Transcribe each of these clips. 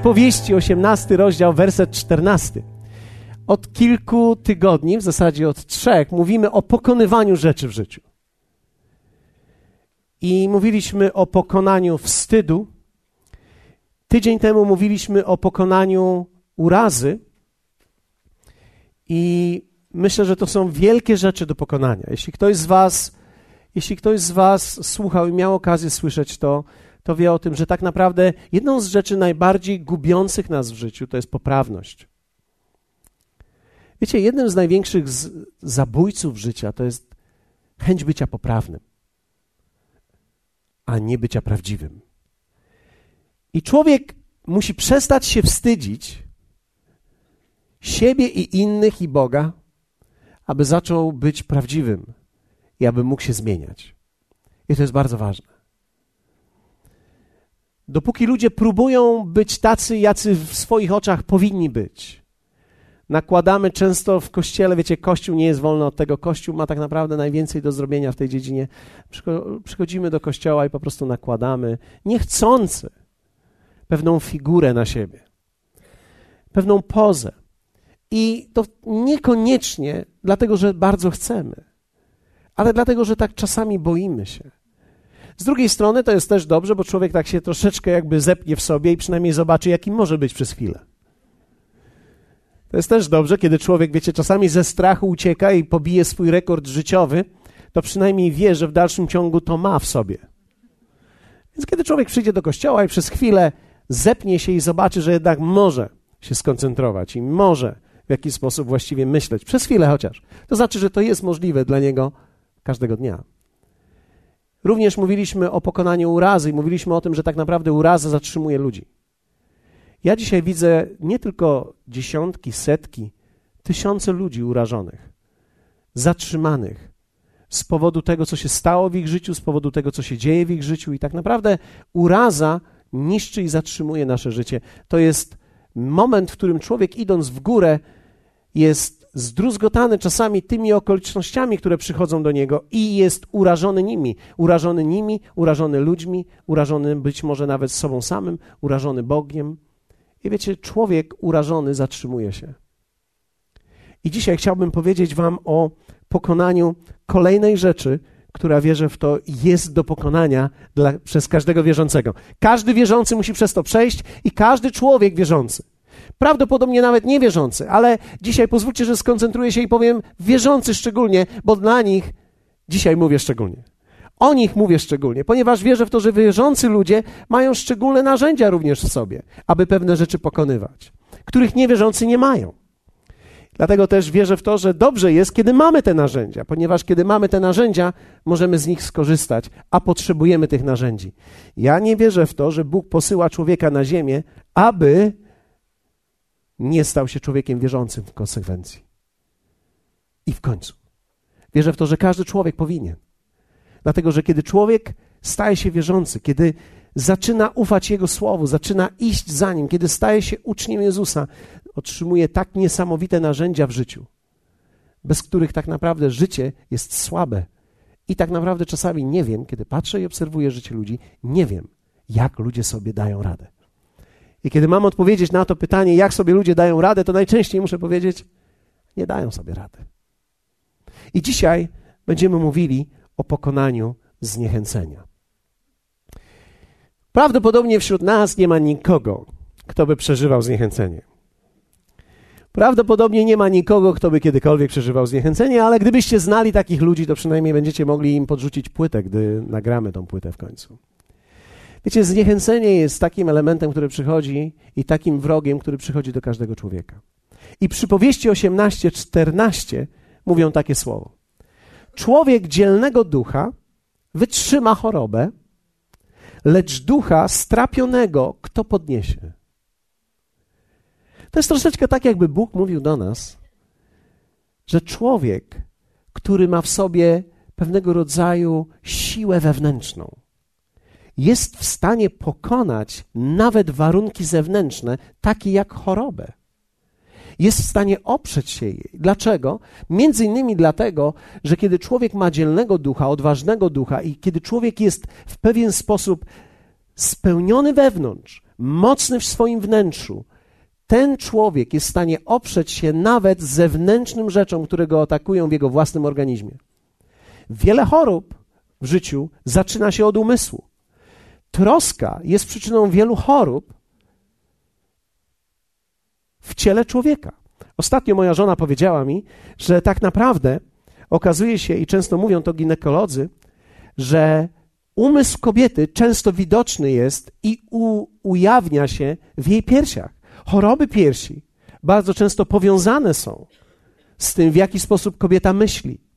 Przypowieści, 18 rozdział, werset 14. Od kilku tygodni, w zasadzie od trzech, mówimy o pokonywaniu rzeczy w życiu. I mówiliśmy o pokonaniu wstydu. Tydzień temu mówiliśmy o pokonaniu urazy. I myślę, że to są wielkie rzeczy do pokonania. Jeśli ktoś z Was, jeśli ktoś z Was słuchał i miał okazję słyszeć to, to wie o tym, że tak naprawdę jedną z rzeczy najbardziej gubiących nas w życiu to jest poprawność. Wiecie, jednym z największych z zabójców życia to jest chęć bycia poprawnym, a nie bycia prawdziwym. I człowiek musi przestać się wstydzić siebie i innych i Boga, aby zaczął być prawdziwym i aby mógł się zmieniać. I to jest bardzo ważne. Dopóki ludzie próbują być tacy, jacy w swoich oczach powinni być, nakładamy często w kościele, wiecie, kościół nie jest wolny od tego, kościół ma tak naprawdę najwięcej do zrobienia w tej dziedzinie. Przychodzimy do kościoła i po prostu nakładamy niechcący pewną figurę na siebie, pewną pozę. I to niekoniecznie dlatego, że bardzo chcemy, ale dlatego, że tak czasami boimy się. Z drugiej strony to jest też dobrze, bo człowiek tak się troszeczkę jakby zepnie w sobie i przynajmniej zobaczy, jaki może być przez chwilę. To jest też dobrze, kiedy człowiek, wiecie, czasami ze strachu ucieka i pobije swój rekord życiowy, to przynajmniej wie, że w dalszym ciągu to ma w sobie. Więc kiedy człowiek przyjdzie do kościoła i przez chwilę zepnie się i zobaczy, że jednak może się skoncentrować i może w jakiś sposób właściwie myśleć, przez chwilę chociaż, to znaczy, że to jest możliwe dla niego każdego dnia. Również mówiliśmy o pokonaniu urazy i mówiliśmy o tym, że tak naprawdę uraza zatrzymuje ludzi. Ja dzisiaj widzę nie tylko dziesiątki, setki, tysiące ludzi urażonych, zatrzymanych z powodu tego, co się stało w ich życiu, z powodu tego, co się dzieje w ich życiu, i tak naprawdę uraza niszczy i zatrzymuje nasze życie. To jest moment, w którym człowiek idąc w górę jest zdruzgotany czasami tymi okolicznościami, które przychodzą do niego i jest urażony nimi. Urażony nimi, urażony ludźmi, urażony być może nawet sobą samym, urażony Bogiem. I wiecie, człowiek urażony zatrzymuje się. I dzisiaj chciałbym powiedzieć Wam o pokonaniu kolejnej rzeczy, która wierzę w to, jest do pokonania dla, przez każdego wierzącego. Każdy wierzący musi przez to przejść i każdy człowiek wierzący. Prawdopodobnie nawet niewierzący, ale dzisiaj pozwólcie, że skoncentruję się i powiem wierzący szczególnie, bo dla nich dzisiaj mówię szczególnie. O nich mówię szczególnie, ponieważ wierzę w to, że wierzący ludzie mają szczególne narzędzia również w sobie, aby pewne rzeczy pokonywać, których niewierzący nie mają. Dlatego też wierzę w to, że dobrze jest, kiedy mamy te narzędzia, ponieważ kiedy mamy te narzędzia, możemy z nich skorzystać, a potrzebujemy tych narzędzi. Ja nie wierzę w to, że Bóg posyła człowieka na ziemię, aby nie stał się człowiekiem wierzącym w konsekwencji. I w końcu. Wierzę w to, że każdy człowiek powinien. Dlatego, że kiedy człowiek staje się wierzący, kiedy zaczyna ufać Jego Słowu, zaczyna iść za Nim, kiedy staje się uczniem Jezusa, otrzymuje tak niesamowite narzędzia w życiu, bez których tak naprawdę życie jest słabe. I tak naprawdę czasami nie wiem, kiedy patrzę i obserwuję życie ludzi, nie wiem, jak ludzie sobie dają radę. I kiedy mam odpowiedzieć na to pytanie, jak sobie ludzie dają radę, to najczęściej muszę powiedzieć, nie dają sobie rady. I dzisiaj będziemy mówili o pokonaniu zniechęcenia. Prawdopodobnie wśród nas nie ma nikogo, kto by przeżywał zniechęcenie. Prawdopodobnie nie ma nikogo, kto by kiedykolwiek przeżywał zniechęcenie, ale gdybyście znali takich ludzi, to przynajmniej będziecie mogli im podrzucić płytę, gdy nagramy tą płytę w końcu. Wiecie, zniechęcenie jest takim elementem, który przychodzi i takim wrogiem, który przychodzi do każdego człowieka. I przypowieści 18-14 mówią takie słowo. Człowiek dzielnego ducha wytrzyma chorobę, lecz ducha strapionego kto podniesie? To jest troszeczkę tak, jakby Bóg mówił do nas, że człowiek, który ma w sobie pewnego rodzaju siłę wewnętrzną, jest w stanie pokonać nawet warunki zewnętrzne, takie jak chorobę. Jest w stanie oprzeć się jej. Dlaczego? Między innymi dlatego, że kiedy człowiek ma dzielnego ducha, odważnego ducha i kiedy człowiek jest w pewien sposób spełniony wewnątrz, mocny w swoim wnętrzu, ten człowiek jest w stanie oprzeć się nawet zewnętrznym rzeczom, które go atakują w jego własnym organizmie. Wiele chorób w życiu zaczyna się od umysłu. Troska jest przyczyną wielu chorób w ciele człowieka. Ostatnio moja żona powiedziała mi, że tak naprawdę okazuje się, i często mówią to ginekolodzy, że umysł kobiety często widoczny jest i u, ujawnia się w jej piersiach. Choroby piersi bardzo często powiązane są z tym, w jaki sposób kobieta myśli.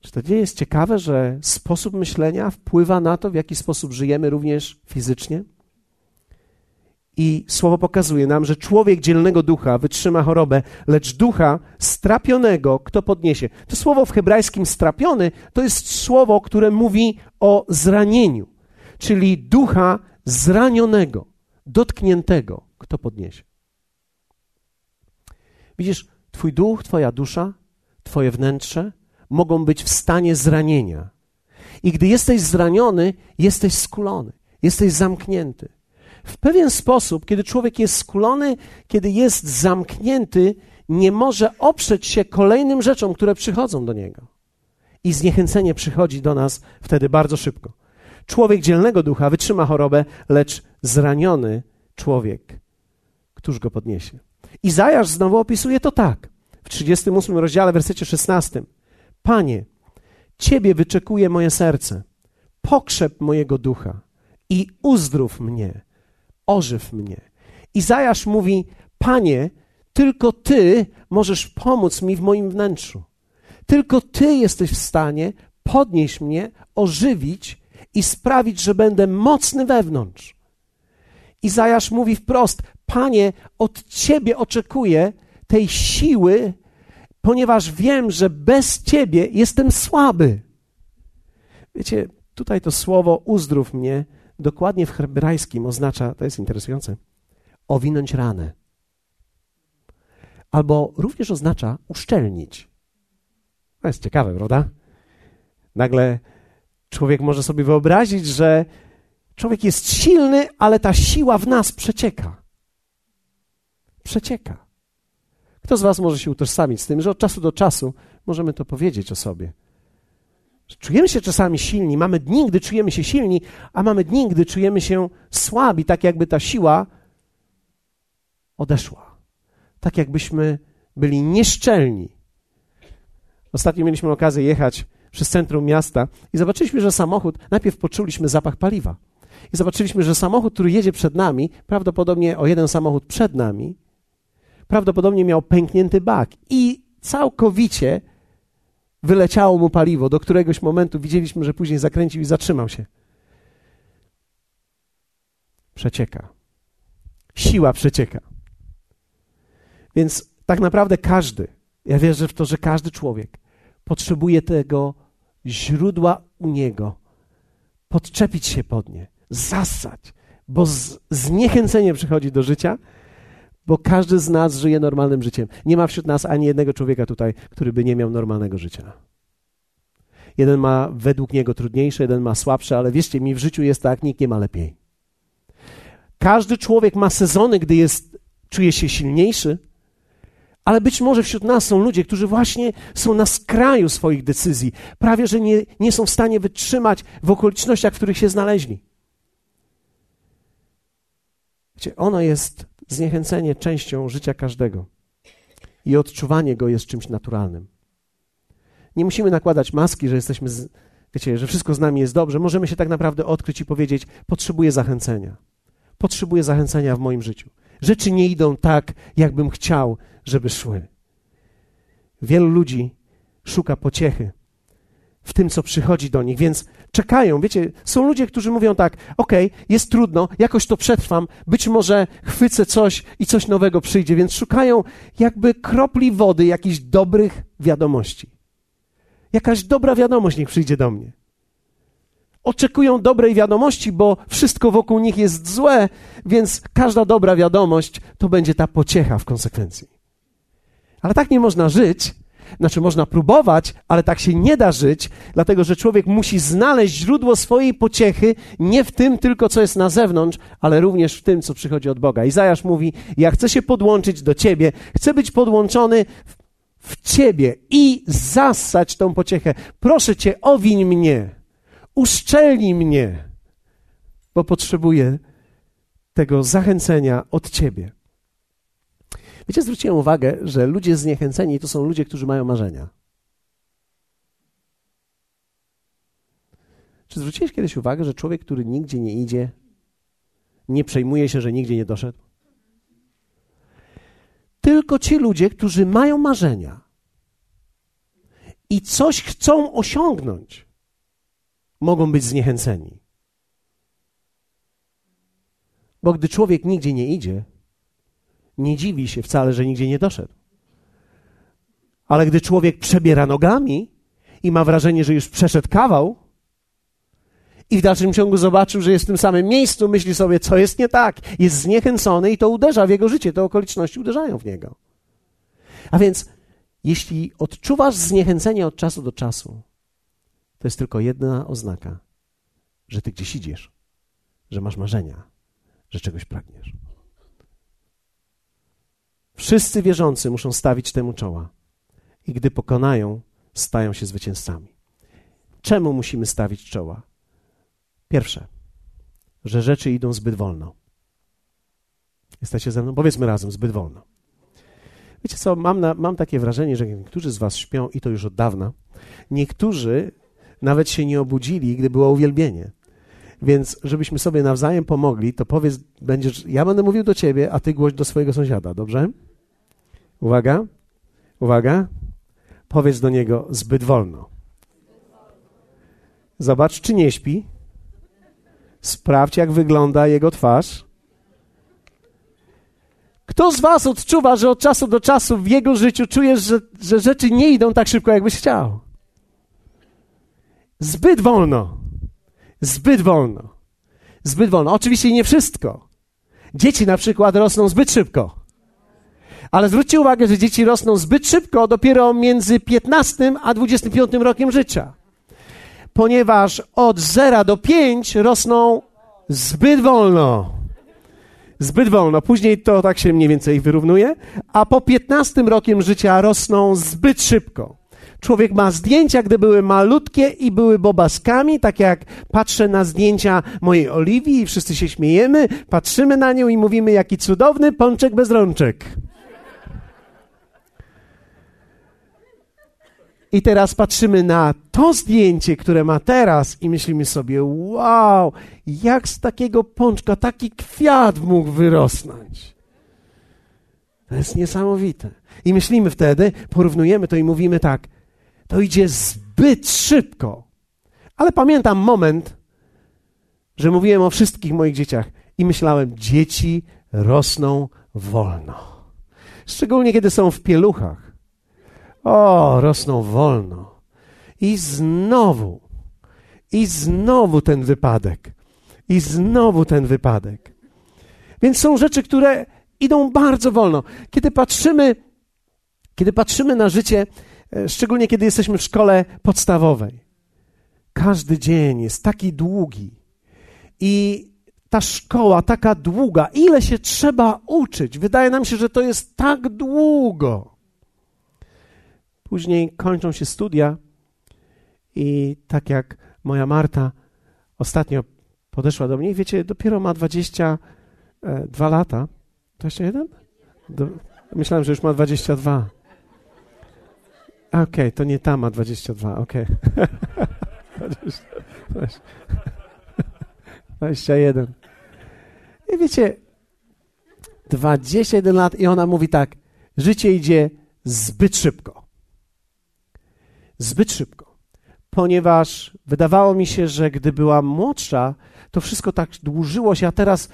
Czy to nie jest ciekawe, że sposób myślenia wpływa na to, w jaki sposób żyjemy również fizycznie? I słowo pokazuje nam, że człowiek dzielnego ducha wytrzyma chorobę, lecz ducha strapionego kto podniesie. To słowo w hebrajskim strapiony to jest słowo, które mówi o zranieniu, czyli ducha zranionego, dotkniętego kto podniesie. Widzisz, Twój duch, Twoja dusza, Twoje wnętrze mogą być w stanie zranienia. I gdy jesteś zraniony, jesteś skulony, jesteś zamknięty. W pewien sposób, kiedy człowiek jest skulony, kiedy jest zamknięty, nie może oprzeć się kolejnym rzeczom, które przychodzą do niego. I zniechęcenie przychodzi do nas wtedy bardzo szybko. Człowiek dzielnego ducha wytrzyma chorobę, lecz zraniony człowiek, któż go podniesie? Izajasz znowu opisuje to tak. W 38 rozdziale, wersecie 16. Panie, Ciebie wyczekuje moje serce. Pokrzep mojego ducha i uzdrów mnie ożyw mnie. Izajasz mówi: Panie, tylko Ty możesz pomóc mi w moim wnętrzu. Tylko Ty jesteś w stanie podnieść mnie, ożywić i sprawić, że będę mocny wewnątrz. Izajasz mówi wprost: Panie, od Ciebie oczekuję tej siły, ponieważ wiem, że bez Ciebie jestem słaby. Wiecie, tutaj to słowo uzdrów mnie dokładnie w hebrajskim oznacza, to jest interesujące, owinąć ranę. Albo również oznacza uszczelnić. To jest ciekawe, prawda? Nagle człowiek może sobie wyobrazić, że człowiek jest silny, ale ta siła w nas przecieka. Przecieka. Kto z Was może się utożsamić z tym, że od czasu do czasu możemy to powiedzieć o sobie? Czujemy się czasami silni, mamy dni, gdy czujemy się silni, a mamy dni, gdy czujemy się słabi, tak jakby ta siła odeszła. Tak jakbyśmy byli nieszczelni. Ostatnio mieliśmy okazję jechać przez centrum miasta i zobaczyliśmy, że samochód, najpierw poczuliśmy zapach paliwa. I zobaczyliśmy, że samochód, który jedzie przed nami, prawdopodobnie o jeden samochód przed nami, prawdopodobnie miał pęknięty bak i całkowicie wyleciało mu paliwo. Do któregoś momentu widzieliśmy, że później zakręcił i zatrzymał się. Przecieka. Siła przecieka. Więc tak naprawdę każdy, ja wierzę w to, że każdy człowiek potrzebuje tego źródła u niego, podczepić się pod nie, zasać, bo zniechęcenie przychodzi do życia, bo każdy z nas żyje normalnym życiem. Nie ma wśród nas ani jednego człowieka tutaj, który by nie miał normalnego życia. Jeden ma według niego trudniejsze, jeden ma słabsze, ale wierzcie mi, w życiu jest tak, nikt nie ma lepiej. Każdy człowiek ma sezony, gdy jest, czuje się silniejszy, ale być może wśród nas są ludzie, którzy właśnie są na skraju swoich decyzji, prawie że nie, nie są w stanie wytrzymać w okolicznościach, w których się znaleźli. Wiecie, ono jest zniechęcenie częścią życia każdego i odczuwanie go jest czymś naturalnym. Nie musimy nakładać maski, że jesteśmy, z, wiecie, że wszystko z nami jest dobrze. Możemy się tak naprawdę odkryć i powiedzieć: Potrzebuję zachęcenia. Potrzebuję zachęcenia w moim życiu. Rzeczy nie idą tak, jakbym chciał, żeby szły. Wielu ludzi szuka pociechy w tym, co przychodzi do nich, więc czekają. Wiecie, są ludzie, którzy mówią tak: okej, okay, jest trudno, jakoś to przetrwam, być może chwycę coś i coś nowego przyjdzie, więc szukają jakby kropli wody, jakichś dobrych wiadomości. Jakaś dobra wiadomość niech przyjdzie do mnie. Oczekują dobrej wiadomości, bo wszystko wokół nich jest złe, więc każda dobra wiadomość to będzie ta pociecha w konsekwencji. Ale tak nie można żyć, znaczy można próbować, ale tak się nie da żyć, dlatego że człowiek musi znaleźć źródło swojej pociechy nie w tym tylko, co jest na zewnątrz, ale również w tym, co przychodzi od Boga. Izajasz mówi: Ja chcę się podłączyć do ciebie, chcę być podłączony w, w ciebie i zassać tą pociechę. Proszę cię, owiń mnie, uszczelnij mnie, bo potrzebuję tego zachęcenia od ciebie. Wiecie, zwróciłem uwagę, że ludzie zniechęceni to są ludzie, którzy mają marzenia. Czy zwróciłeś kiedyś uwagę, że człowiek, który nigdzie nie idzie, nie przejmuje się, że nigdzie nie doszedł? Tylko ci ludzie, którzy mają marzenia i coś chcą osiągnąć, mogą być zniechęceni. Bo gdy człowiek nigdzie nie idzie, nie dziwi się wcale, że nigdzie nie doszedł. Ale gdy człowiek przebiera nogami i ma wrażenie, że już przeszedł kawał, i w dalszym ciągu zobaczył, że jest w tym samym miejscu, myśli sobie, co jest nie tak. Jest zniechęcony i to uderza w jego życie, te okoliczności uderzają w niego. A więc, jeśli odczuwasz zniechęcenie od czasu do czasu, to jest tylko jedna oznaka, że ty gdzieś idziesz, że masz marzenia, że czegoś pragniesz. Wszyscy wierzący muszą stawić temu czoła. I gdy pokonają, stają się zwycięzcami. Czemu musimy stawić czoła? Pierwsze, że rzeczy idą zbyt wolno. Jesteście ze mną? Powiedzmy razem, zbyt wolno. Wiecie co, mam, na, mam takie wrażenie, że niektórzy z was śpią i to już od dawna. Niektórzy nawet się nie obudzili, gdy było uwielbienie. Więc żebyśmy sobie nawzajem pomogli, to powiedz, będziesz, ja będę mówił do ciebie, a ty głoś do swojego sąsiada, dobrze? Uwaga, uwaga. Powiedz do niego zbyt wolno. Zobacz, czy nie śpi. Sprawdź, jak wygląda jego twarz. Kto z Was odczuwa, że od czasu do czasu w jego życiu czujesz, że, że rzeczy nie idą tak szybko, jakbyś chciał? Zbyt wolno. Zbyt wolno. Zbyt wolno. Oczywiście nie wszystko. Dzieci na przykład rosną zbyt szybko. Ale zwróćcie uwagę, że dzieci rosną zbyt szybko, dopiero między 15 a 25 rokiem życia. Ponieważ od 0 do 5 rosną zbyt wolno. Zbyt wolno. Później to tak się mniej więcej wyrównuje, a po 15 rokiem życia rosną zbyt szybko. Człowiek ma zdjęcia, gdy były malutkie i były bobaskami, tak jak patrzę na zdjęcia mojej Oliwii i wszyscy się śmiejemy, patrzymy na nią i mówimy, jaki cudowny pączek bez rączek. I teraz patrzymy na to zdjęcie, które ma teraz, i myślimy sobie: Wow, jak z takiego pączka taki kwiat mógł wyrosnąć. To jest niesamowite. I myślimy wtedy, porównujemy to i mówimy tak: To idzie zbyt szybko. Ale pamiętam moment, że mówiłem o wszystkich moich dzieciach i myślałem: Dzieci rosną wolno. Szczególnie kiedy są w pieluchach. O, rosną wolno. I znowu, i znowu ten wypadek, i znowu ten wypadek. Więc są rzeczy, które idą bardzo wolno. Kiedy patrzymy, kiedy patrzymy na życie, e, szczególnie kiedy jesteśmy w szkole podstawowej, każdy dzień jest taki długi i ta szkoła taka długa, ile się trzeba uczyć. Wydaje nam się, że to jest tak długo. Później kończą się studia i tak jak moja Marta ostatnio podeszła do mnie wiecie, dopiero ma 22 e, lata. 21? Do, myślałem, że już ma 22. Okej, okay, to nie ta ma 22, okej. Okay. 21. I wiecie, 21 lat i ona mówi tak, życie idzie zbyt szybko zbyt szybko, ponieważ wydawało mi się, że gdy była młodsza, to wszystko tak dłużyło się, a teraz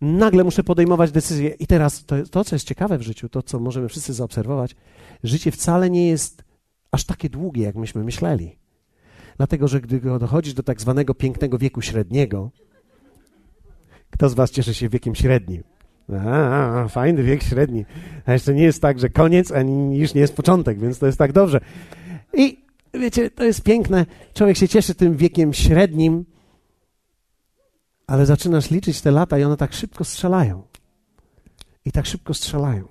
nagle muszę podejmować decyzje. I teraz to, to, co jest ciekawe w życiu, to, co możemy wszyscy zaobserwować, życie wcale nie jest aż takie długie, jak myśmy myśleli. Dlatego, że gdy dochodzisz do tak zwanego pięknego wieku średniego, kto z Was cieszy się wiekiem średnim? A, fajny wiek średni. A jeszcze nie jest tak, że koniec, ani już nie jest początek, więc to jest tak dobrze. I wiecie, to jest piękne. Człowiek się cieszy tym wiekiem średnim, ale zaczynasz liczyć te lata i one tak szybko strzelają. I tak szybko strzelają.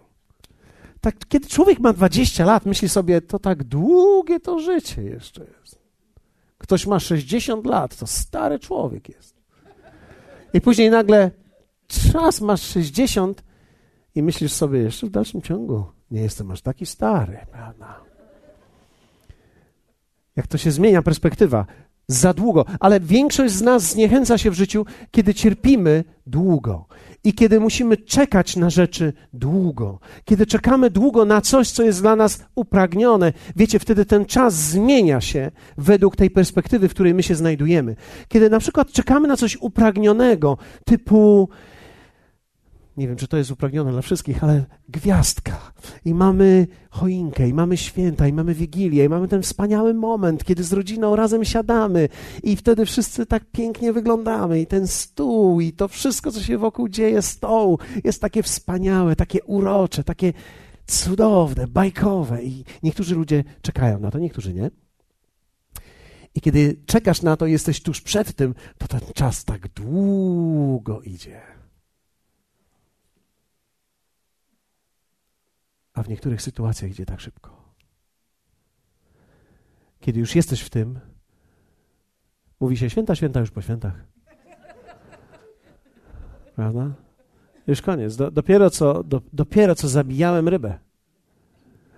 Tak, kiedy człowiek ma 20 lat, myśli sobie, to tak długie to życie jeszcze jest. Ktoś ma 60 lat, to stary człowiek jest. I później nagle czas masz 60 i myślisz sobie jeszcze w dalszym ciągu, nie jestem aż taki stary, prawda? Jak to się zmienia perspektywa za długo, ale większość z nas zniechęca się w życiu, kiedy cierpimy długo i kiedy musimy czekać na rzeczy długo, kiedy czekamy długo na coś, co jest dla nas upragnione. Wiecie, wtedy ten czas zmienia się według tej perspektywy, w której my się znajdujemy. Kiedy na przykład czekamy na coś upragnionego, typu nie wiem, czy to jest upragnione dla wszystkich, ale gwiazdka. I mamy choinkę, i mamy święta, i mamy wigilię, i mamy ten wspaniały moment, kiedy z rodziną razem siadamy, i wtedy wszyscy tak pięknie wyglądamy, i ten stół, i to wszystko, co się wokół dzieje, stołu, jest takie wspaniałe, takie urocze, takie cudowne, bajkowe. I niektórzy ludzie czekają na to, niektórzy nie. I kiedy czekasz na to, jesteś tuż przed tym, to ten czas tak długo idzie. A w niektórych sytuacjach idzie tak szybko. Kiedy już jesteś w tym, mówi się święta, święta już po świętach. Prawda? Już koniec. Do, dopiero, co, do, dopiero co zabijałem rybę.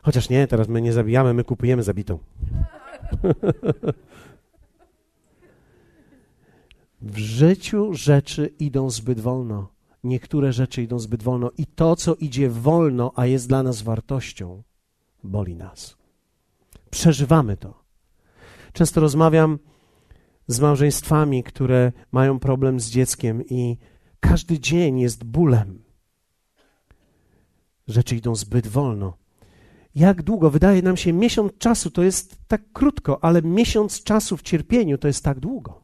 Chociaż nie, teraz my nie zabijamy, my kupujemy zabitą. w życiu rzeczy idą zbyt wolno niektóre rzeczy idą zbyt wolno i to, co idzie wolno, a jest dla nas wartością, boli nas. Przeżywamy to. Często rozmawiam z małżeństwami, które mają problem z dzieckiem i każdy dzień jest bólem. Rzeczy idą zbyt wolno. Jak długo? Wydaje nam się, miesiąc czasu to jest tak krótko, ale miesiąc czasu w cierpieniu to jest tak długo.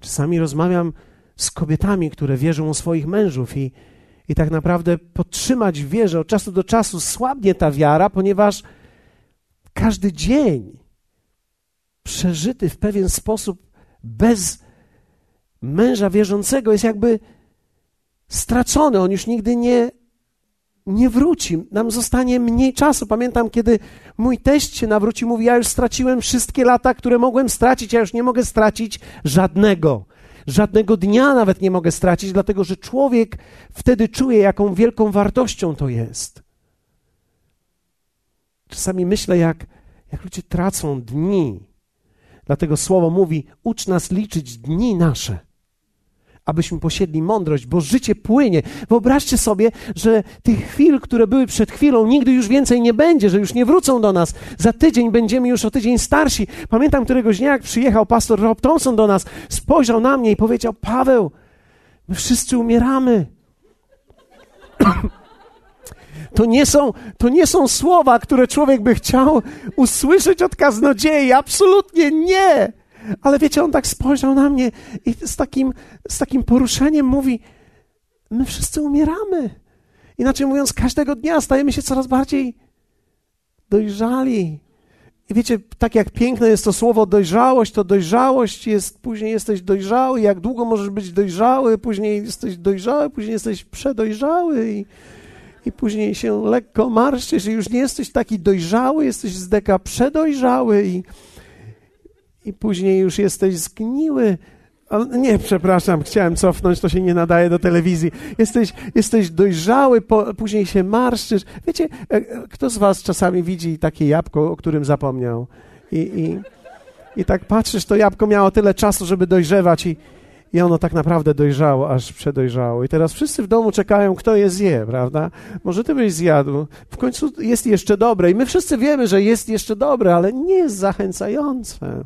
Czasami rozmawiam z kobietami, które wierzą u swoich mężów i, i tak naprawdę podtrzymać w wierze od czasu do czasu słabnie ta wiara, ponieważ każdy dzień przeżyty w pewien sposób bez męża wierzącego jest jakby stracony. On już nigdy nie, nie wróci. Nam zostanie mniej czasu. Pamiętam, kiedy mój teść się nawrócił, mówi: Ja już straciłem wszystkie lata, które mogłem stracić, ja już nie mogę stracić żadnego. Żadnego dnia nawet nie mogę stracić, dlatego że człowiek wtedy czuje, jaką wielką wartością to jest. Czasami myślę, jak, jak ludzie tracą dni. Dlatego słowo mówi: ucz nas liczyć dni nasze abyśmy posiedli mądrość, bo życie płynie. Wyobraźcie sobie, że tych chwil, które były przed chwilą, nigdy już więcej nie będzie, że już nie wrócą do nas. Za tydzień będziemy już o tydzień starsi. Pamiętam któregoś dnia, jak przyjechał pastor Rob Thompson do nas, spojrzał na mnie i powiedział: Paweł, my wszyscy umieramy. To nie, są, to nie są słowa, które człowiek by chciał usłyszeć od kaznodziei. Absolutnie nie. Ale wiecie, on tak spojrzał na mnie i z takim, z takim poruszeniem mówi: My wszyscy umieramy. Inaczej mówiąc, każdego dnia stajemy się coraz bardziej dojrzali. I wiecie, tak jak piękne jest to słowo dojrzałość, to dojrzałość jest, później jesteś dojrzały, jak długo możesz być dojrzały, później jesteś dojrzały, później jesteś przedojrzały i, i później się lekko marszczysz i już nie jesteś taki dojrzały, jesteś z deka przedojrzały i, i później już jesteś zgniły. nie, przepraszam, chciałem cofnąć, to się nie nadaje do telewizji. Jesteś, jesteś dojrzały, po, później się marszczysz. Wiecie, e, e, kto z was czasami widzi takie jabłko, o którym zapomniał? I, i, i tak patrzysz, to jabłko miało tyle czasu, żeby dojrzewać i, i ono tak naprawdę dojrzało, aż przedojrzało. I teraz wszyscy w domu czekają, kto je zje, prawda? Może ty byś zjadł. W końcu jest jeszcze dobre. I my wszyscy wiemy, że jest jeszcze dobre, ale nie jest zachęcające.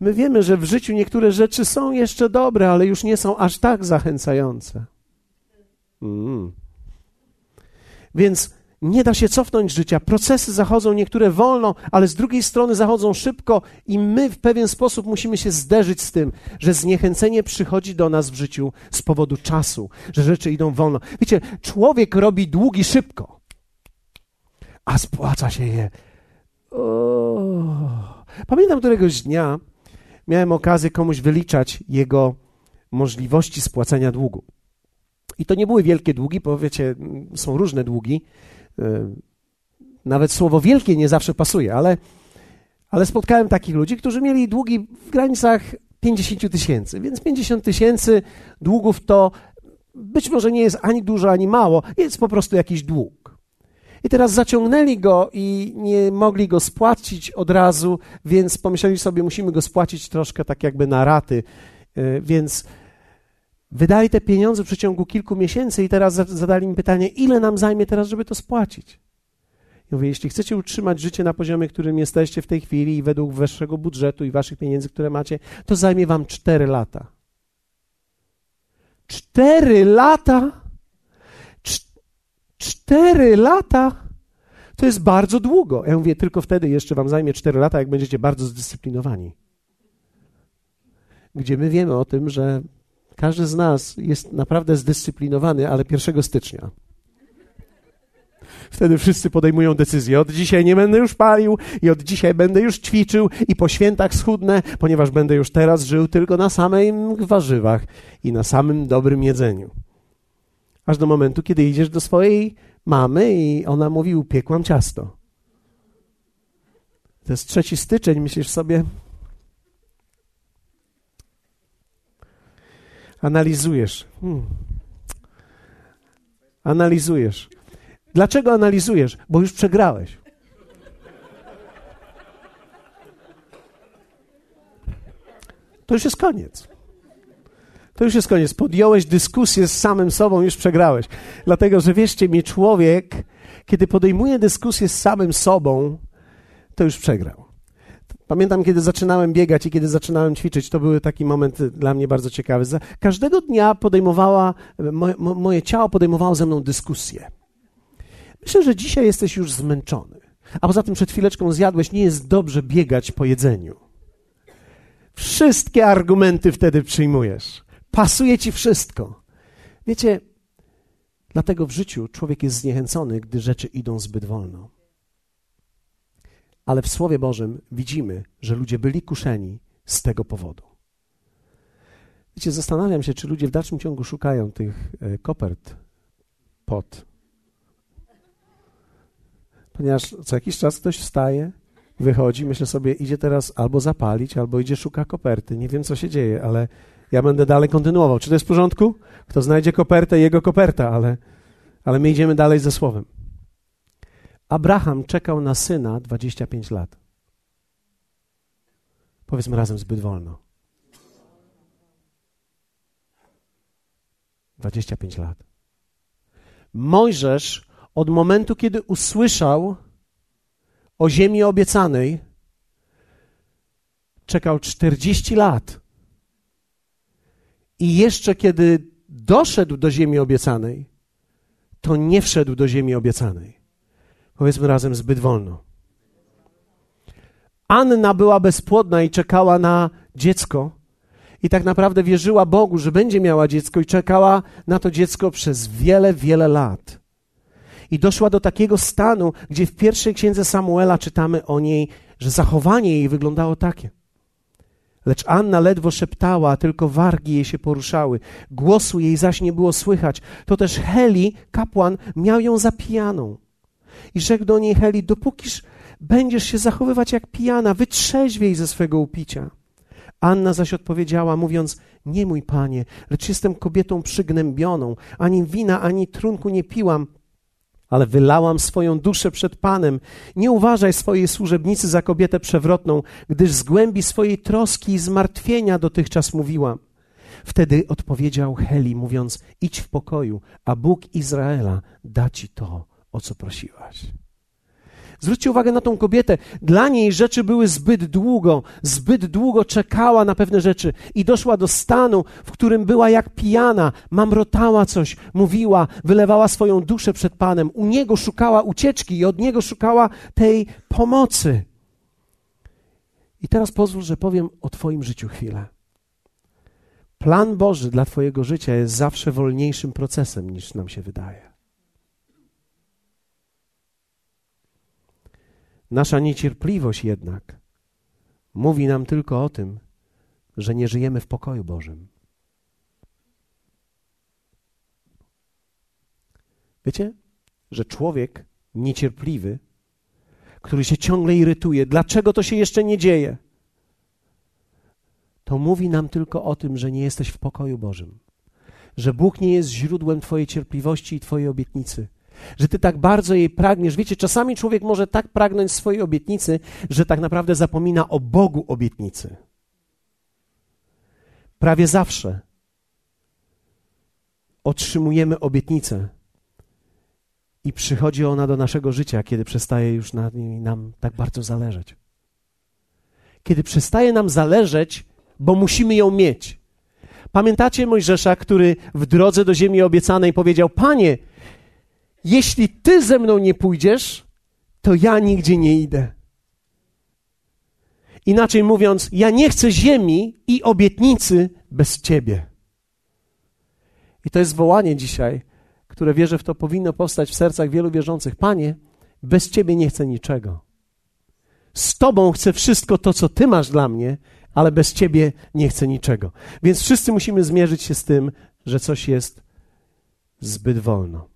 My wiemy, że w życiu niektóre rzeczy są jeszcze dobre, ale już nie są aż tak zachęcające. Mm. Więc nie da się cofnąć życia. Procesy zachodzą niektóre wolno, ale z drugiej strony zachodzą szybko i my w pewien sposób musimy się zderzyć z tym, że zniechęcenie przychodzi do nas w życiu z powodu czasu, że rzeczy idą wolno. Wiecie, człowiek robi długi szybko, a spłaca się je. O. Pamiętam któregoś dnia miałem okazję komuś wyliczać jego możliwości spłacenia długu. I to nie były wielkie długi, bo wiecie, są różne długi. E, nawet słowo wielkie nie zawsze pasuje, ale, ale spotkałem takich ludzi, którzy mieli długi w granicach 50 tysięcy. Więc 50 tysięcy długów to być może nie jest ani dużo, ani mało, jest po prostu jakiś dług. I teraz zaciągnęli go i nie mogli go spłacić od razu, więc pomyśleli sobie, musimy go spłacić troszkę tak jakby na raty. E, więc Wydali te pieniądze w przeciągu kilku miesięcy i teraz zadali mi pytanie, ile nam zajmie teraz, żeby to spłacić? Ja mówię, jeśli chcecie utrzymać życie na poziomie, którym jesteście w tej chwili i według waszego budżetu i waszych pieniędzy, które macie, to zajmie wam cztery lata. Cztery lata? Cztery lata? To jest bardzo długo. Ja mówię, tylko wtedy jeszcze wam zajmie cztery lata, jak będziecie bardzo zdyscyplinowani. Gdzie my wiemy o tym, że każdy z nas jest naprawdę zdyscyplinowany, ale 1 stycznia. Wtedy wszyscy podejmują decyzję. Od dzisiaj nie będę już palił i od dzisiaj będę już ćwiczył i po świętach schudnę, ponieważ będę już teraz żył tylko na samych warzywach i na samym dobrym jedzeniu. Aż do momentu, kiedy idziesz do swojej mamy i ona mówi, upiekłam ciasto. To jest trzeci styczeń, myślisz sobie, Analizujesz. Hmm. Analizujesz. Dlaczego analizujesz? Bo już przegrałeś. To już jest koniec. To już jest koniec. Podjąłeś dyskusję z samym sobą, już przegrałeś. Dlatego, że wierzcie mi, człowiek, kiedy podejmuje dyskusję z samym sobą, to już przegrał. Pamiętam, kiedy zaczynałem biegać i kiedy zaczynałem ćwiczyć, to był taki moment dla mnie bardzo ciekawy. Każdego dnia podejmowała, moje, moje ciało podejmowało ze mną dyskusję. Myślę, że dzisiaj jesteś już zmęczony. A poza tym przed chwileczką zjadłeś, nie jest dobrze biegać po jedzeniu. Wszystkie argumenty wtedy przyjmujesz. Pasuje ci wszystko. Wiecie, dlatego w życiu człowiek jest zniechęcony, gdy rzeczy idą zbyt wolno. Ale w Słowie Bożym widzimy, że ludzie byli kuszeni z tego powodu. Wiecie, zastanawiam się, czy ludzie w dalszym ciągu szukają tych e, kopert pod. Ponieważ co jakiś czas ktoś wstaje, wychodzi, myślę sobie, idzie teraz albo zapalić, albo idzie szuka koperty. Nie wiem, co się dzieje, ale ja będę dalej kontynuował. Czy to jest w porządku? Kto znajdzie kopertę, jego koperta, ale, ale my idziemy dalej ze słowem. Abraham czekał na syna 25 lat. Powiedzmy razem zbyt wolno. 25 lat. Mojżesz od momentu, kiedy usłyszał o ziemi obiecanej, czekał 40 lat. I jeszcze kiedy doszedł do ziemi obiecanej, to nie wszedł do ziemi obiecanej. Powiedzmy razem zbyt wolno. Anna była bezpłodna i czekała na dziecko. I tak naprawdę wierzyła Bogu, że będzie miała dziecko, i czekała na to dziecko przez wiele, wiele lat. I doszła do takiego stanu, gdzie w pierwszej księdze Samuela czytamy o niej, że zachowanie jej wyglądało takie. Lecz Anna ledwo szeptała, tylko wargi jej się poruszały. Głosu jej zaś nie było słychać. To też Heli, kapłan, miał ją zapijaną. I rzekł do niej Heli, dopókiż będziesz się zachowywać jak pijana, wytrzeźwiej ze swego upicia. Anna zaś odpowiedziała, mówiąc, nie mój panie, lecz jestem kobietą przygnębioną, ani wina, ani trunku nie piłam, ale wylałam swoją duszę przed Panem. Nie uważaj swojej służebnicy za kobietę przewrotną, gdyż z głębi swojej troski i zmartwienia dotychczas mówiłam. Wtedy odpowiedział Heli, mówiąc: Idź w pokoju, a Bóg Izraela da ci to, o co prosiłaś. Zwróćcie uwagę na tą kobietę. Dla niej rzeczy były zbyt długo, zbyt długo czekała na pewne rzeczy i doszła do stanu, w którym była jak pijana, mamrotała coś, mówiła, wylewała swoją duszę przed Panem. U Niego szukała ucieczki i od Niego szukała tej pomocy. I teraz pozwól, że powiem o Twoim życiu chwilę. Plan Boży dla Twojego życia jest zawsze wolniejszym procesem niż nam się wydaje. Nasza niecierpliwość jednak mówi nam tylko o tym, że nie żyjemy w pokoju Bożym. Wiecie, że człowiek niecierpliwy, który się ciągle irytuje, dlaczego to się jeszcze nie dzieje? To mówi nam tylko o tym, że nie jesteś w pokoju Bożym, że Bóg nie jest źródłem Twojej cierpliwości i Twojej obietnicy, że Ty tak bardzo jej pragniesz. Wiecie, czasami człowiek może tak pragnąć swojej obietnicy, że tak naprawdę zapomina o Bogu obietnicy. Prawie zawsze otrzymujemy obietnicę i przychodzi ona do naszego życia, kiedy przestaje już na niej nam tak bardzo zależeć. Kiedy przestaje nam zależeć, bo musimy ją mieć. Pamiętacie Mojżesza, który w drodze do ziemi obiecanej powiedział: Panie, jeśli ty ze mną nie pójdziesz, to ja nigdzie nie idę. Inaczej mówiąc, ja nie chcę ziemi i obietnicy bez ciebie. I to jest wołanie dzisiaj, które wierzę w to powinno powstać w sercach wielu wierzących. Panie, bez ciebie nie chcę niczego. Z tobą chcę wszystko to, co ty masz dla mnie, ale bez ciebie nie chcę niczego. Więc wszyscy musimy zmierzyć się z tym, że coś jest zbyt wolno.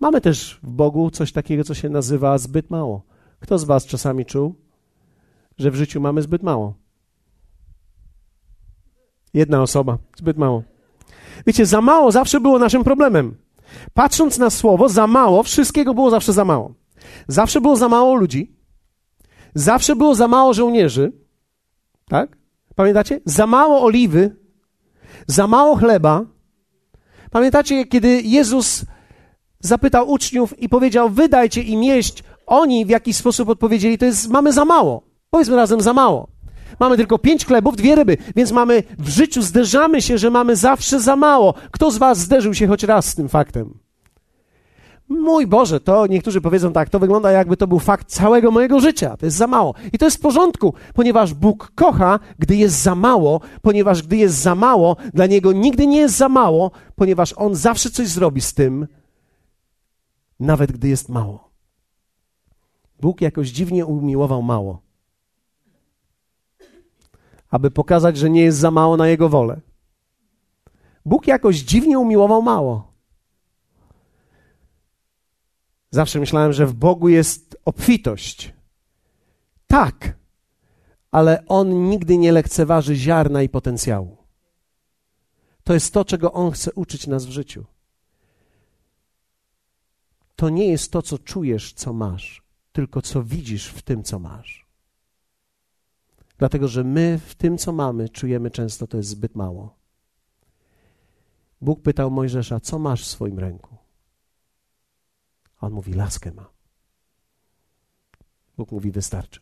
Mamy też w Bogu coś takiego, co się nazywa zbyt mało. Kto z Was czasami czuł, że w życiu mamy zbyt mało? Jedna osoba, zbyt mało. Wiecie, za mało zawsze było naszym problemem. Patrząc na słowo, za mało, wszystkiego było zawsze za mało. Zawsze było za mało ludzi, zawsze było za mało żołnierzy, tak? Pamiętacie? Za mało oliwy, za mało chleba. Pamiętacie, kiedy Jezus zapytał uczniów i powiedział: Wydajcie im jeść. Oni w jakiś sposób odpowiedzieli: To jest, mamy za mało. Powiedzmy razem za mało. Mamy tylko pięć chlebów, dwie ryby, więc mamy w życiu zderzamy się, że mamy zawsze za mało. Kto z Was zderzył się choć raz z tym faktem? Mój Boże, to niektórzy powiedzą tak, to wygląda jakby to był fakt całego mojego życia. To jest za mało. I to jest w porządku, ponieważ Bóg kocha, gdy jest za mało, ponieważ gdy jest za mało, dla Niego nigdy nie jest za mało, ponieważ On zawsze coś zrobi z tym, nawet gdy jest mało. Bóg jakoś dziwnie umiłował mało, aby pokazać, że nie jest za mało na Jego wolę. Bóg jakoś dziwnie umiłował mało. Zawsze myślałem, że w Bogu jest obfitość. Tak, ale On nigdy nie lekceważy ziarna i potencjału. To jest to, czego On chce uczyć nas w życiu to nie jest to, co czujesz, co masz, tylko co widzisz w tym, co masz. Dlatego, że my w tym, co mamy, czujemy często, to jest zbyt mało. Bóg pytał Mojżesza, co masz w swoim ręku? A on mówi, laskę ma. Bóg mówi, wystarczy.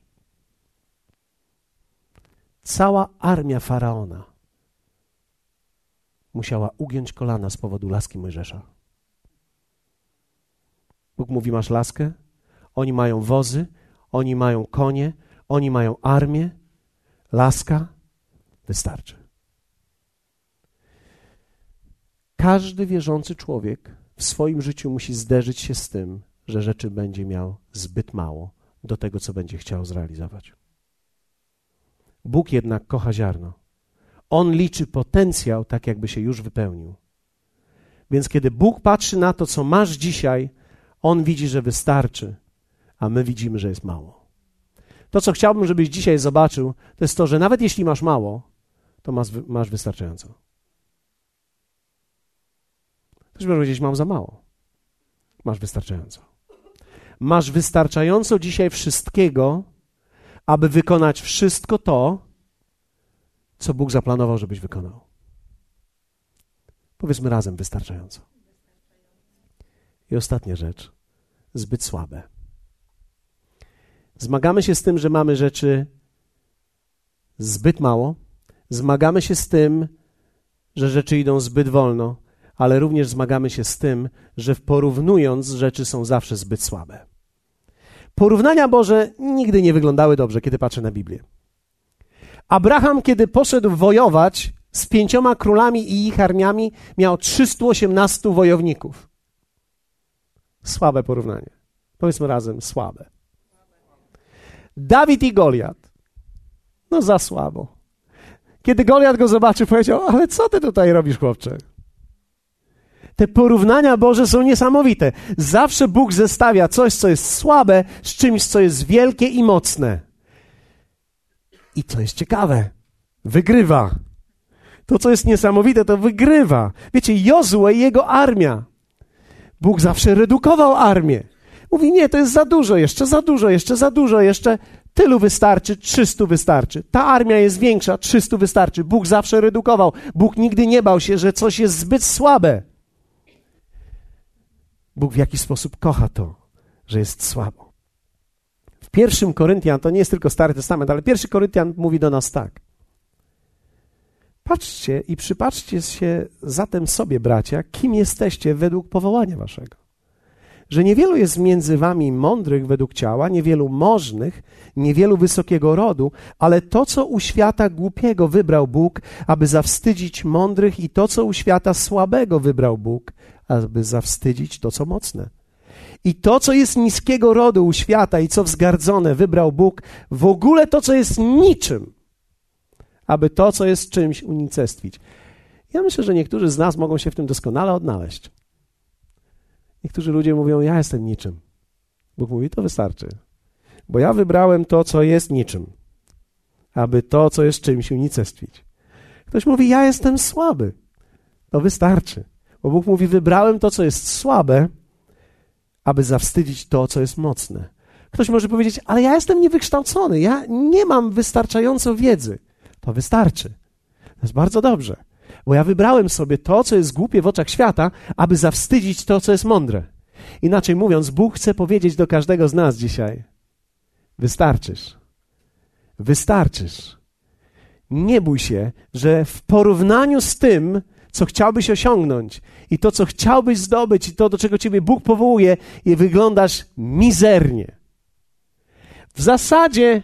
Cała armia faraona musiała ugiąć kolana z powodu laski Mojżesza. Bóg mówi: Masz laskę? Oni mają wozy, oni mają konie, oni mają armię. Laska wystarczy. Każdy wierzący człowiek w swoim życiu musi zderzyć się z tym, że rzeczy będzie miał zbyt mało do tego, co będzie chciał zrealizować. Bóg jednak kocha ziarno. On liczy potencjał tak, jakby się już wypełnił. Więc kiedy Bóg patrzy na to, co masz dzisiaj, on widzi, że wystarczy, a my widzimy, że jest mało. To, co chciałbym, żebyś dzisiaj zobaczył, to jest to, że nawet jeśli masz mało, to masz, masz wystarczająco. Ktoś może powiedzieć, mam za mało. Masz wystarczająco. Masz wystarczająco dzisiaj wszystkiego, aby wykonać wszystko to, co Bóg zaplanował, żebyś wykonał. Powiedzmy razem wystarczająco. I ostatnia rzecz, zbyt słabe. Zmagamy się z tym, że mamy rzeczy zbyt mało. Zmagamy się z tym, że rzeczy idą zbyt wolno, ale również zmagamy się z tym, że porównując rzeczy są zawsze zbyt słabe. Porównania Boże nigdy nie wyglądały dobrze, kiedy patrzę na Biblię. Abraham, kiedy poszedł wojować z pięcioma królami i ich armiami, miał 318 wojowników. Słabe porównanie. Powiedzmy razem, słabe. Dawid i Goliat. No za słabo. Kiedy Goliat go zobaczył, powiedział: Ale co ty tutaj robisz, chłopcze? Te porównania Boże są niesamowite. Zawsze Bóg zestawia coś, co jest słabe, z czymś, co jest wielkie i mocne. I co jest ciekawe, wygrywa. To, co jest niesamowite, to wygrywa. Wiecie, Jozue i jego armia. Bóg zawsze redukował armię. Mówi, nie, to jest za dużo, jeszcze za dużo, jeszcze za dużo, jeszcze tylu wystarczy, 300 wystarczy. Ta armia jest większa, 300 wystarczy. Bóg zawsze redukował. Bóg nigdy nie bał się, że coś jest zbyt słabe. Bóg w jakiś sposób kocha to, że jest słabo. W pierwszym Koryntian, to nie jest tylko Stary Testament, ale pierwszy Koryntian mówi do nas tak. Patrzcie i przypatrzcie się zatem sobie, bracia, kim jesteście według powołania waszego. Że niewielu jest między wami mądrych według ciała, niewielu możnych, niewielu wysokiego rodu, ale to, co u świata głupiego wybrał Bóg, aby zawstydzić mądrych, i to, co u świata słabego wybrał Bóg, aby zawstydzić to, co mocne. I to, co jest niskiego rodu u świata i co wzgardzone, wybrał Bóg, w ogóle to, co jest niczym, aby to, co jest czymś, unicestwić. Ja myślę, że niektórzy z nas mogą się w tym doskonale odnaleźć. Niektórzy ludzie mówią: Ja jestem niczym. Bóg mówi: To wystarczy. Bo ja wybrałem to, co jest niczym, aby to, co jest czymś, unicestwić. Ktoś mówi: Ja jestem słaby. To wystarczy. Bo Bóg mówi: Wybrałem to, co jest słabe, aby zawstydzić to, co jest mocne. Ktoś może powiedzieć: Ale ja jestem niewykształcony, ja nie mam wystarczająco wiedzy. To wystarczy. To jest bardzo dobrze. Bo ja wybrałem sobie to, co jest głupie w oczach świata, aby zawstydzić to, co jest mądre. Inaczej mówiąc, Bóg chce powiedzieć do każdego z nas dzisiaj: Wystarczysz. Wystarczysz. Nie bój się, że w porównaniu z tym, co chciałbyś osiągnąć i to, co chciałbyś zdobyć i to, do czego ciebie Bóg powołuje, i wyglądasz mizernie. W zasadzie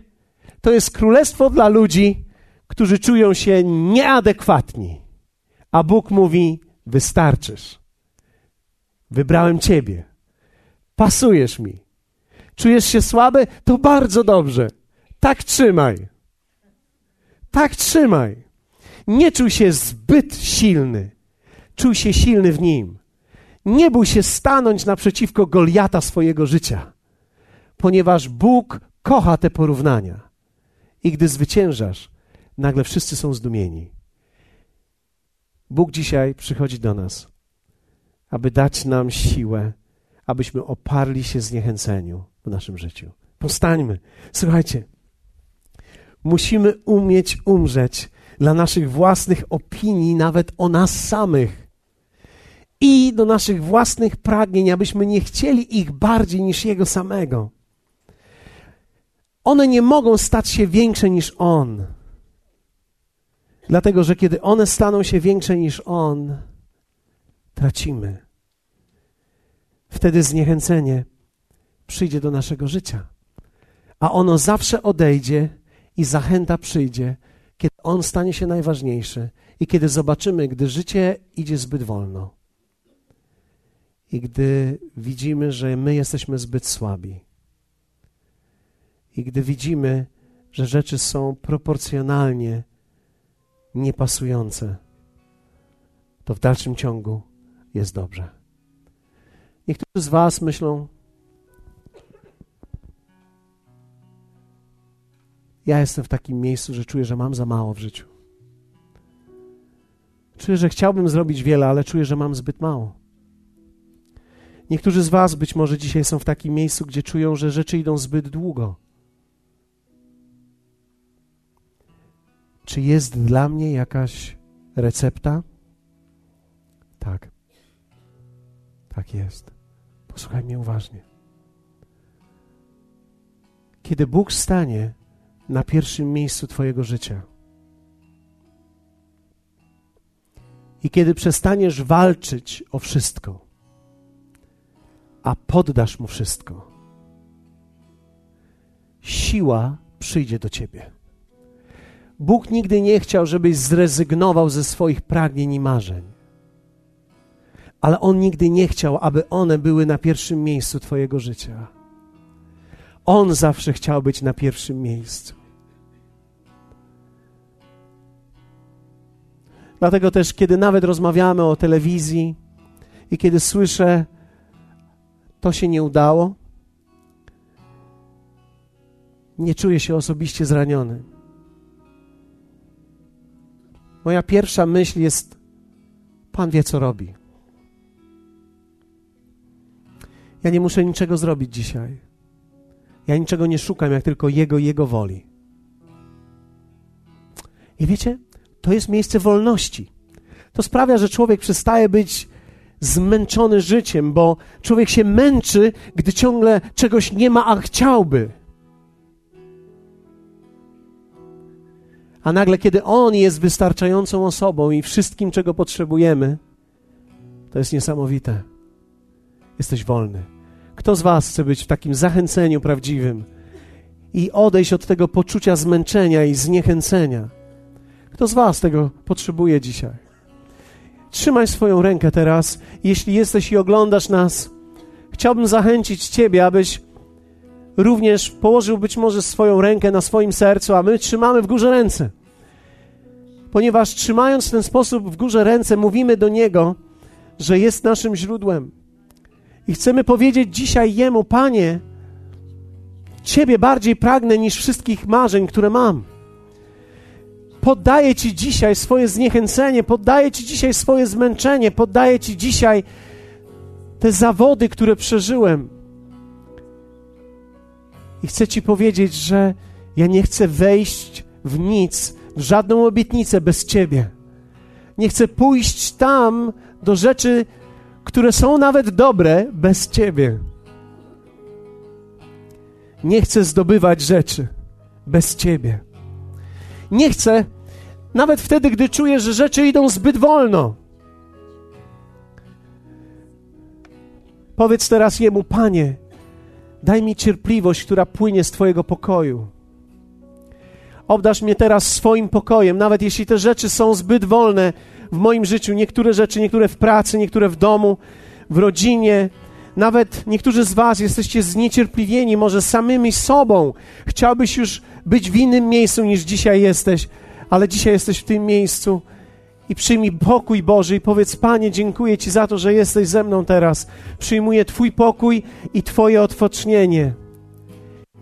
to jest królestwo dla ludzi, którzy czują się nieadekwatni. A Bóg mówi: Wystarczysz. Wybrałem Ciebie. Pasujesz mi. Czujesz się słaby? To bardzo dobrze. Tak trzymaj. Tak trzymaj. Nie czuj się zbyt silny. Czuj się silny w nim. Nie bój się stanąć naprzeciwko Goliata swojego życia, ponieważ Bóg kocha te porównania. I gdy zwyciężasz, nagle wszyscy są zdumieni. Bóg dzisiaj przychodzi do nas, aby dać nam siłę, abyśmy oparli się zniechęceniu w naszym życiu. Powstańmy. Słuchajcie, musimy umieć umrzeć dla naszych własnych opinii, nawet o nas samych. I do naszych własnych pragnień, abyśmy nie chcieli ich bardziej niż Jego samego. One nie mogą stać się większe niż On. Dlatego, że kiedy one staną się większe niż On, tracimy. Wtedy zniechęcenie przyjdzie do naszego życia. A ono zawsze odejdzie i zachęta przyjdzie, kiedy On stanie się najważniejszy i kiedy zobaczymy, gdy życie idzie zbyt wolno i gdy widzimy, że my jesteśmy zbyt słabi i gdy widzimy, że rzeczy są proporcjonalnie niepasujące, to w dalszym ciągu jest dobrze. Niektórzy z Was myślą, ja jestem w takim miejscu, że czuję, że mam za mało w życiu. Czuję, że chciałbym zrobić wiele, ale czuję, że mam zbyt mało. Niektórzy z Was być może dzisiaj są w takim miejscu, gdzie czują, że rzeczy idą zbyt długo. Czy jest dla mnie jakaś recepta? Tak. Tak jest. Posłuchaj mnie uważnie. Kiedy Bóg stanie na pierwszym miejscu Twojego życia. I kiedy przestaniesz walczyć o wszystko, a poddasz mu wszystko, siła przyjdzie do ciebie. Bóg nigdy nie chciał, żebyś zrezygnował ze swoich pragnień i marzeń. Ale On nigdy nie chciał, aby one były na pierwszym miejscu Twojego życia. On zawsze chciał być na pierwszym miejscu. Dlatego też, kiedy nawet rozmawiamy o telewizji i kiedy słyszę, to się nie udało, nie czuję się osobiście zraniony. Moja pierwsza myśl jest: Pan wie, co robi. Ja nie muszę niczego zrobić dzisiaj. Ja niczego nie szukam, jak tylko Jego i Jego woli. I wiecie, to jest miejsce wolności. To sprawia, że człowiek przestaje być zmęczony życiem, bo człowiek się męczy, gdy ciągle czegoś nie ma, a chciałby. A nagle, kiedy On jest wystarczającą osobą i wszystkim, czego potrzebujemy, to jest niesamowite. Jesteś wolny. Kto z Was chce być w takim zachęceniu prawdziwym i odejść od tego poczucia zmęczenia i zniechęcenia? Kto z Was tego potrzebuje dzisiaj? Trzymaj swoją rękę teraz. Jeśli jesteś i oglądasz nas, chciałbym zachęcić Ciebie, abyś również położył być może swoją rękę na swoim sercu, a my trzymamy w górze ręce. Ponieważ trzymając w ten sposób w górze ręce, mówimy do Niego, że jest naszym źródłem. I chcemy powiedzieć dzisiaj Jemu, Panie, Ciebie bardziej pragnę niż wszystkich marzeń, które mam. Poddaję Ci dzisiaj swoje zniechęcenie, poddaję Ci dzisiaj swoje zmęczenie, poddaję Ci dzisiaj te zawody, które przeżyłem. I chcę Ci powiedzieć, że ja nie chcę wejść w nic, w żadną obietnicę bez Ciebie. Nie chcę pójść tam do rzeczy, które są nawet dobre, bez Ciebie. Nie chcę zdobywać rzeczy bez Ciebie. Nie chcę, nawet wtedy, gdy czuję, że rzeczy idą zbyt wolno. Powiedz teraz Jemu, Panie, daj mi cierpliwość, która płynie z Twojego pokoju. Obdasz mnie teraz swoim pokojem, nawet jeśli te rzeczy są zbyt wolne w moim życiu. Niektóre rzeczy, niektóre w pracy, niektóre w domu, w rodzinie. Nawet niektórzy z Was jesteście zniecierpliwieni, może samymi sobą. Chciałbyś już być w innym miejscu niż dzisiaj jesteś, ale dzisiaj jesteś w tym miejscu i przyjmij pokój Boży i powiedz: Panie, dziękuję Ci za to, że jesteś ze mną teraz. Przyjmuję Twój pokój i Twoje odpocznienie.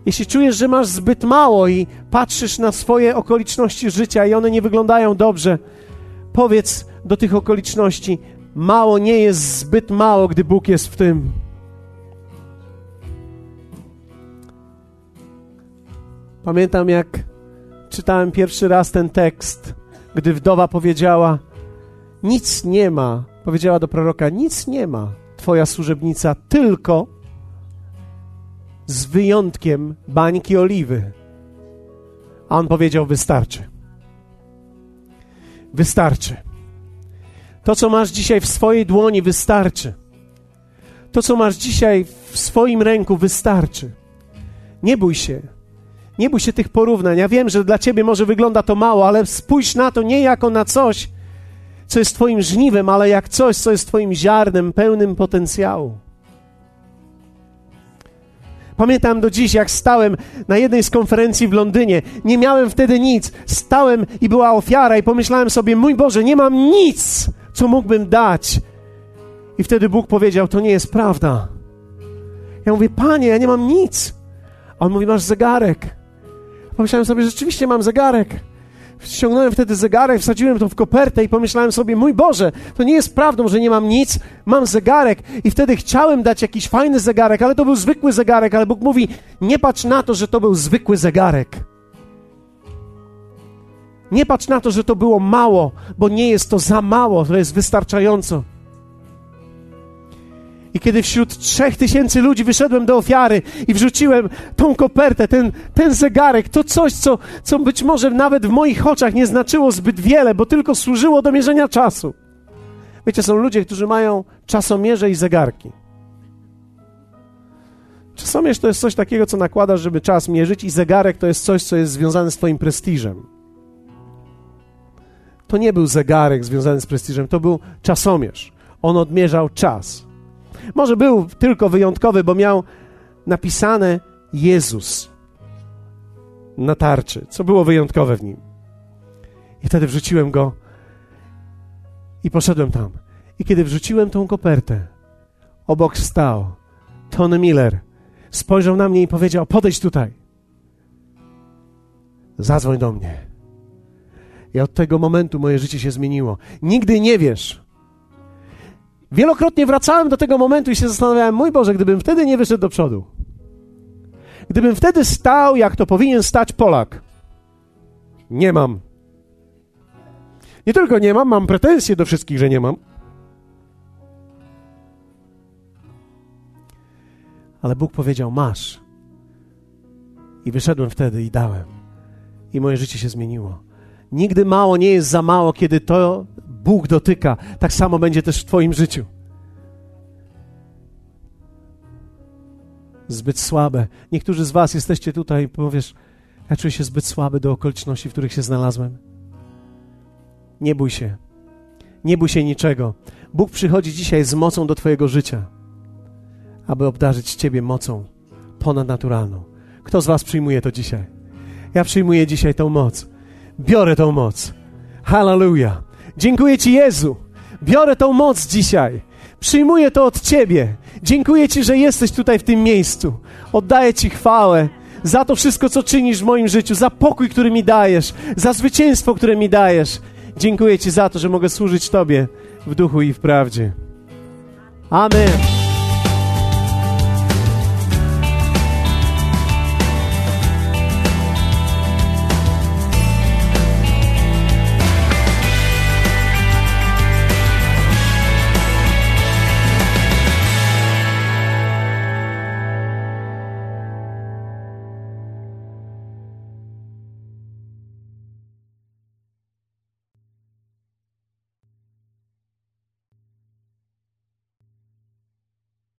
Jeśli czujesz, że masz zbyt mało i patrzysz na swoje okoliczności życia i one nie wyglądają dobrze, powiedz do tych okoliczności: Mało nie jest zbyt mało, gdy Bóg jest w tym. Pamiętam, jak czytałem pierwszy raz ten tekst, gdy wdowa powiedziała: Nic nie ma, powiedziała do proroka: Nic nie ma, twoja służebnica, tylko z wyjątkiem bańki oliwy. A on powiedział: Wystarczy. Wystarczy. To, co masz dzisiaj w swojej dłoni, wystarczy. To, co masz dzisiaj w swoim ręku, wystarczy. Nie bój się. Nie bój się tych porównań. Ja wiem, że dla ciebie może wygląda to mało, ale spójrz na to nie jako na coś, co jest Twoim żniwem, ale jak coś, co jest Twoim ziarnem pełnym potencjału. Pamiętam do dziś, jak stałem na jednej z konferencji w Londynie. Nie miałem wtedy nic. Stałem i była ofiara, i pomyślałem sobie: Mój Boże, nie mam nic, co mógłbym dać. I wtedy Bóg powiedział: To nie jest prawda. Ja mówię: Panie, ja nie mam nic. A on mówi: Masz zegarek. Pomyślałem sobie: Rzeczywiście mam zegarek. Ściągnąłem wtedy zegarek, wsadziłem to w kopertę i pomyślałem sobie, mój Boże, to nie jest prawdą, że nie mam nic, mam zegarek. I wtedy chciałem dać jakiś fajny zegarek, ale to był zwykły zegarek, ale Bóg mówi, nie patrz na to, że to był zwykły zegarek. Nie patrz na to, że to było mało, bo nie jest to za mało, to jest wystarczająco. I kiedy wśród trzech tysięcy ludzi wyszedłem do ofiary i wrzuciłem tą kopertę, ten, ten zegarek, to coś, co, co być może nawet w moich oczach nie znaczyło zbyt wiele, bo tylko służyło do mierzenia czasu. Wiecie, są ludzie, którzy mają czasomierze i zegarki. Czasomierz to jest coś takiego, co nakładasz, żeby czas mierzyć, i zegarek to jest coś, co jest związane z Twoim prestiżem. To nie był zegarek związany z prestiżem, to był czasomierz. On odmierzał czas. Może był tylko wyjątkowy, bo miał napisane Jezus na tarczy, co było wyjątkowe w nim. I wtedy wrzuciłem go i poszedłem tam. I kiedy wrzuciłem tą kopertę, obok stał Tony Miller. Spojrzał na mnie i powiedział: Podejdź tutaj. Zadzwoń do mnie. I od tego momentu moje życie się zmieniło. Nigdy nie wiesz. Wielokrotnie wracałem do tego momentu i się zastanawiałem, mój Boże, gdybym wtedy nie wyszedł do przodu. Gdybym wtedy stał, jak to powinien stać Polak. Nie mam. Nie tylko nie mam, mam pretensje do wszystkich, że nie mam. Ale Bóg powiedział: Masz. I wyszedłem wtedy i dałem. I moje życie się zmieniło. Nigdy mało nie jest za mało, kiedy to Bóg dotyka. Tak samo będzie też w Twoim życiu. Zbyt słabe. Niektórzy z Was jesteście tutaj i powiesz: Ja czuję się zbyt słaby do okoliczności, w których się znalazłem. Nie bój się. Nie bój się niczego. Bóg przychodzi dzisiaj z mocą do Twojego życia, aby obdarzyć Ciebie mocą ponadnaturalną. Kto z Was przyjmuje to dzisiaj? Ja przyjmuję dzisiaj tą moc. Biorę tą moc. Hallelujah. Dziękuję Ci, Jezu. Biorę tą moc dzisiaj. Przyjmuję to od Ciebie. Dziękuję Ci, że jesteś tutaj w tym miejscu. Oddaję Ci chwałę za to wszystko, co czynisz w moim życiu, za pokój, który mi dajesz, za zwycięstwo, które mi dajesz. Dziękuję Ci za to, że mogę służyć Tobie w duchu i w prawdzie. Amen.